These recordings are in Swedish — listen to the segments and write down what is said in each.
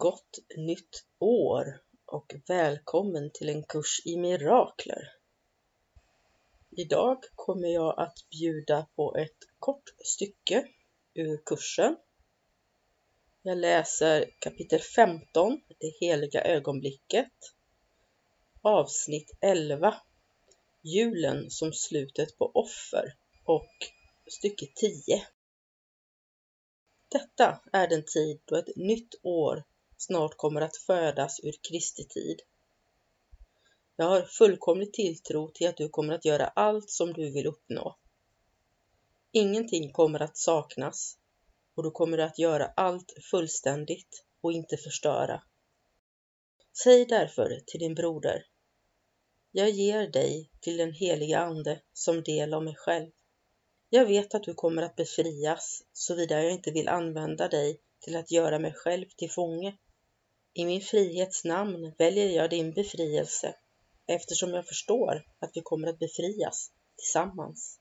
Gott nytt år och välkommen till en kurs i mirakler. Idag kommer jag att bjuda på ett kort stycke ur kursen. Jag läser kapitel 15, Det heliga ögonblicket, avsnitt 11, Julen som slutet på offer och stycke 10. Detta är den tid då ett nytt år snart kommer att födas ur Kristi tid. Jag har fullkomlig tilltro till att du kommer att göra allt som du vill uppnå. Ingenting kommer att saknas och du kommer att göra allt fullständigt och inte förstöra. Säg därför till din broder. Jag ger dig till den heliga Ande som del av mig själv. Jag vet att du kommer att befrias såvida jag inte vill använda dig till att göra mig själv till fånge. I min frihets namn väljer jag din befrielse eftersom jag förstår att vi kommer att befrias tillsammans.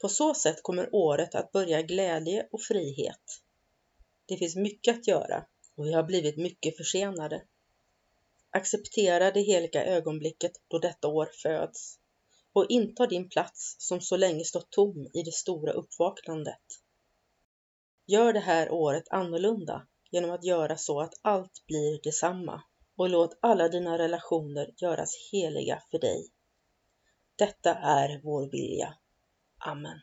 På så sätt kommer året att börja glädje och frihet. Det finns mycket att göra och vi har blivit mycket försenade. Acceptera det heliga ögonblicket då detta år föds och inta din plats som så länge stått tom i det stora uppvaknandet. Gör det här året annorlunda genom att göra så att allt blir detsamma och låt alla dina relationer göras heliga för dig. Detta är vår vilja. Amen.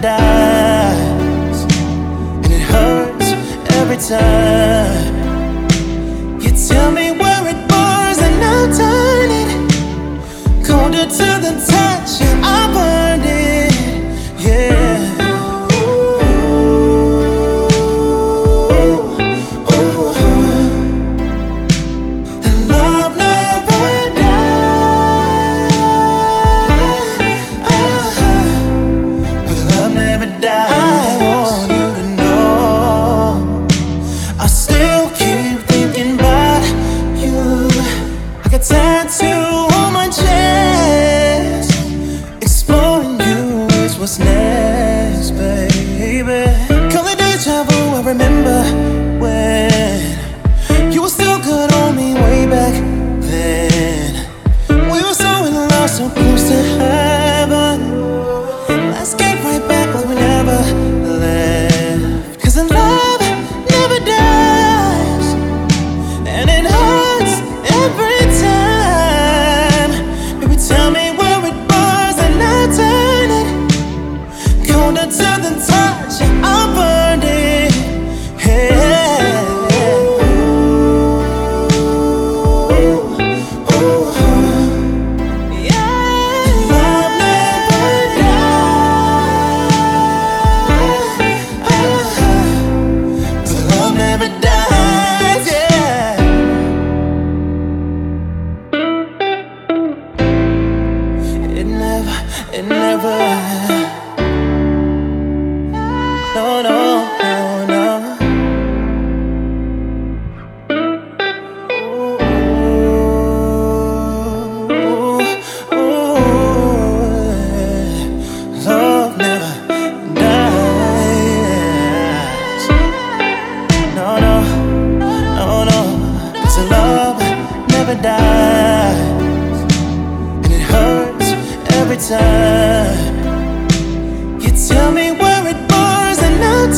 Dies. And it hurts every time. You tell me where it bars and I'll turn it. Colder to the touch the touch. I'm ooh, ooh. Yeah. Love never dies. Yeah. It never, it never. paradise. And it hurts every time. You tell me where it bars and I'll